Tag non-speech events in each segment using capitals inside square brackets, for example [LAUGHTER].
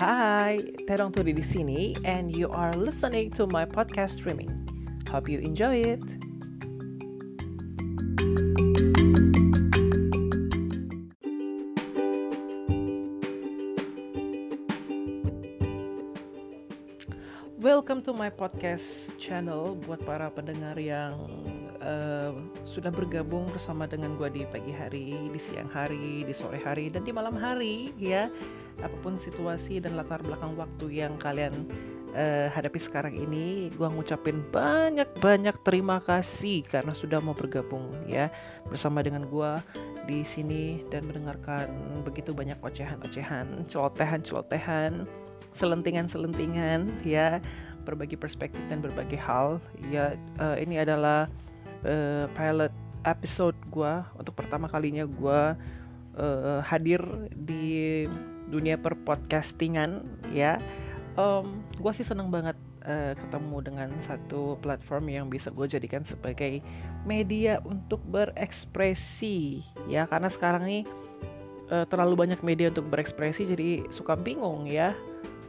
Hai, Terong Tudi di sini and you are listening to my podcast streaming. Hope you enjoy it. Welcome to my podcast channel buat para pendengar yang uh, sudah bergabung bersama dengan gue di pagi hari, di siang hari, di sore hari, dan di malam hari ya. Apa pun situasi dan latar belakang waktu yang kalian uh, hadapi sekarang ini, gue ngucapin banyak-banyak terima kasih karena sudah mau bergabung ya. Bersama dengan gue di sini dan mendengarkan begitu banyak ocehan-ocehan, celotehan-celotehan selentingan-selentingan ya. Berbagi perspektif dan berbagai hal ya. Uh, ini adalah uh, pilot episode gue untuk pertama kalinya gue uh, hadir di dunia perpodcastingan ya. Um, gue sih seneng banget uh, ketemu dengan satu platform yang bisa gue jadikan sebagai media untuk berekspresi ya. Karena sekarang nih uh, terlalu banyak media untuk berekspresi jadi suka bingung ya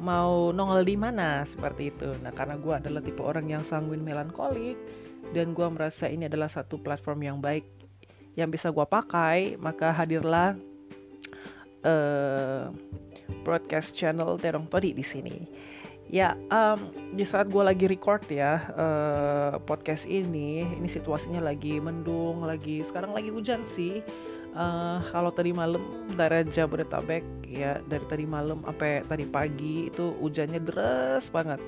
mau nongol di mana seperti itu. Nah karena gue adalah tipe orang yang sanguin melankolik dan gue merasa ini adalah satu platform yang baik yang bisa gue pakai, maka hadirlah uh, broadcast channel Terong Todi di sini. Ya, um, di saat gue lagi record ya uh, podcast ini, ini situasinya lagi mendung, lagi sekarang lagi hujan sih uh, kalau tadi malam dari Jabodetabek ya dari tadi malam sampai tadi pagi itu hujannya deras banget.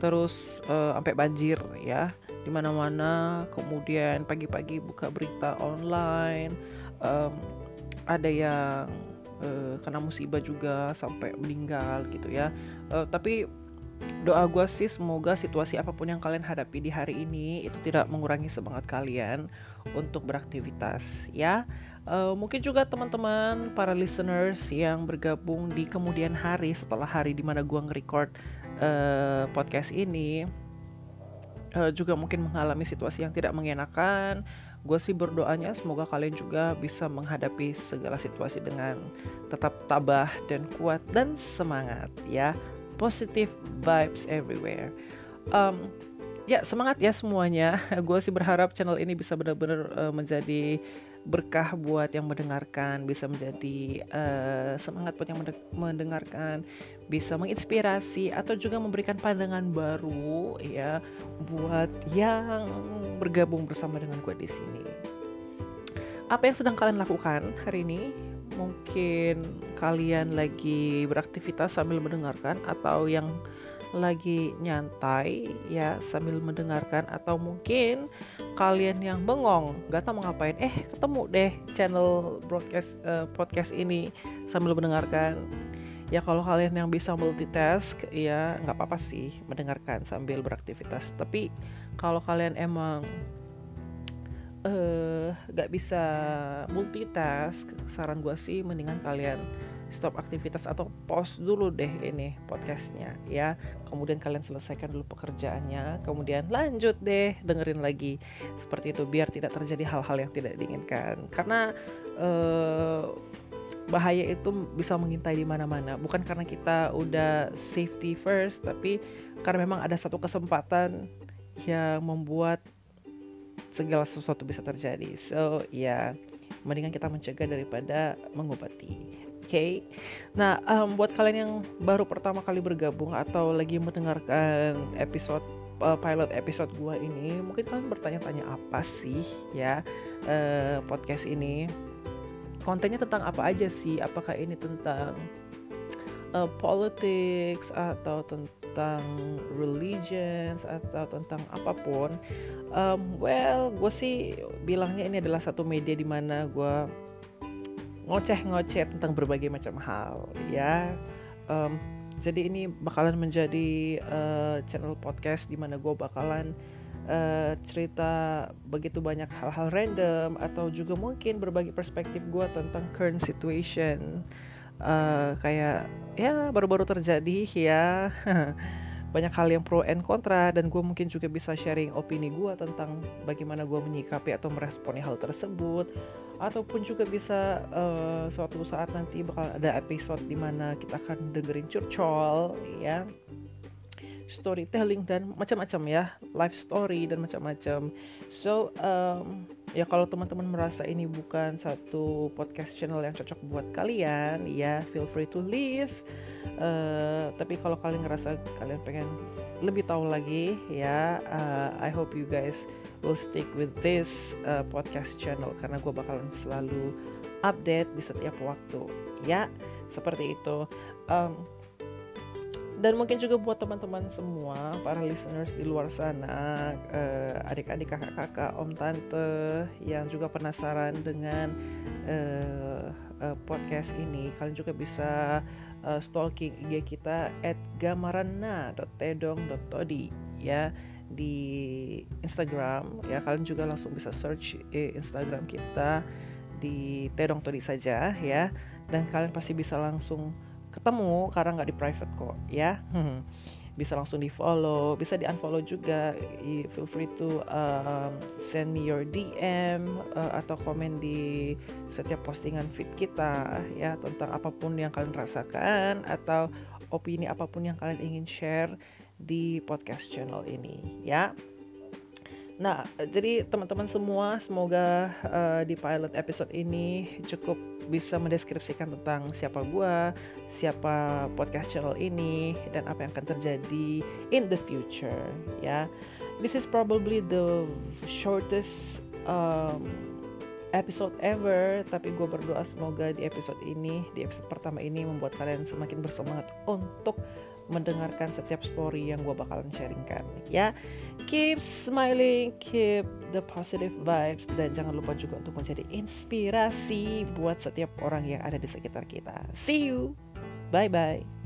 Terus uh, sampai banjir ya di mana-mana. Kemudian pagi-pagi buka berita online um, ada yang uh, kena musibah juga sampai meninggal gitu ya. Uh, tapi doa gue sih semoga situasi apa pun yang kalian hadapi di hari ini itu tidak mengurangi semangat kalian untuk beraktivitas ya Uh, mungkin juga teman-teman para listeners yang bergabung di kemudian hari setelah hari di mana gue nge-record uh, podcast ini uh, juga mungkin mengalami situasi yang tidak mengenakan. Gue sih berdoanya semoga kalian juga bisa menghadapi segala situasi dengan tetap tabah dan kuat dan semangat ya. Positive vibes everywhere. Um, ya semangat ya semuanya. [LAUGHS] Gue sih berharap channel ini bisa benar-benar uh, menjadi berkah buat yang mendengarkan, bisa menjadi uh, semangat buat yang mendengarkan, bisa menginspirasi atau juga memberikan pandangan baru ya buat yang bergabung bersama dengan gue di sini. Apa yang sedang kalian lakukan hari ini? Mungkin kalian lagi beraktivitas sambil mendengarkan atau yang lagi nyantai ya sambil mendengarkan atau mungkin kalian yang bengong gak tahu mau ngapain eh ketemu deh channel broadcast uh, podcast ini sambil mendengarkan. Ya kalau kalian yang bisa multitask ya nggak apa-apa sih mendengarkan sambil beraktivitas. Tapi kalau kalian emang uh, gak bisa multitask. Saran gue sih mendingan kalian stop aktivitas atau pause dulu deh ini podcastnya ya. Kemudian kalian selesaikan dulu pekerjaannya kemudian lanjut deh dengerin lagi seperti itu biar tidak terjadi hal-hal yang tidak diinginkan. Karena eh, bahaya itu bisa mengintai di mana-mana. Bukan karena kita udah safety first tapi karena memang ada satu kesempatan yang membuat segala sesuatu bisa terjadi so ya mendingan kita mencegah daripada mengobati okay? Nah, um, buat kalian yang baru pertama kali bergabung atau lagi mendengarkan episode uh, pilot episode gua ini, mungkin kalian bertanya-tanya apa sih ya uh, podcast ini? Kontennya tentang apa aja sih? Apakah ini tentang uh, politics atau tentang religions atau tentang apa pun? Um, well, gue sih bilangnya ini adalah satu media di mana gue ngoceh-ngoceh tentang berbagai macam hal ya um, jadi ini bakalan menjadi uh, channel podcast di mana gue bakalan uh, cerita begitu banyak hal-hal random atau juga mungkin berbagi perspektif gue tentang current situation uh, kayak ya baru-baru terjadi ya. [LAUGHS] Banyak hal yang pro and kontra dan gue mungkin juga bisa sharing opini gue tentang bagaimana gue menyikapi atau meresponi hal tersebut. Ataupun juga bisa uh, suatu saat nanti bakal ada episode di mana kita akan dengerin curcol ya. Storytelling dan macam-macam ya. Life story dan macam-macam. So um, ya kalau teman-teman merasa ini bukan satu podcast channel yang cocok buat kalian ya feel free to leave. Uh, tapi kalau kalian ngerasa kalian pengen lebih tahu lagi ya uh, I hope you guys will stick with this uh, podcast channel. Karena gue bakalan selalu update di setiap waktu. Ya seperti itu. Um, dan mungkin juga buat teman-teman semua para listeners di luar sana uh, adik-adik kakak-kakak om tante yang juga penasaran dengan uh, uh, podcast ini kalian juga bisa uh, stalking IG kita at gamarana.tedong.todi ya di Instagram. Ya kalian juga langsung bisa search eh, Instagram kita di Tedong Todi saja ya. Dan kalian pasti bisa langsung ketemu karena nggak di private kok ya. Bisa langsung di follow bisa di unfollow juga feel free to um, send me your DM uh, atau komen di setiap postingan feed kita ya tentang apa pun yang kalian rasakan atau opini apa pun yang kalian ingin share di podcast channel ini ya. Nah, jadi teman-teman semua semoga uh, di pilot episode ini cukup bisa mendeskripsikan tentang siapa gue, siapa podcast channel ini, dan apa yang akan terjadi in the future. Ya, this is probably the shortest um, episode ever, tapi gue berdoa semoga di episode ini, di episode pertama ini membuat kalian semakin bersemangat untuk mendengarkan setiap story yang gue bakalan sharingkan. Ya keep smiling keep the positive vibes dan jangan lupa juga untuk menjadi inspirasi buat setiap orang yang ada di sekitar kita. See you. Bye bye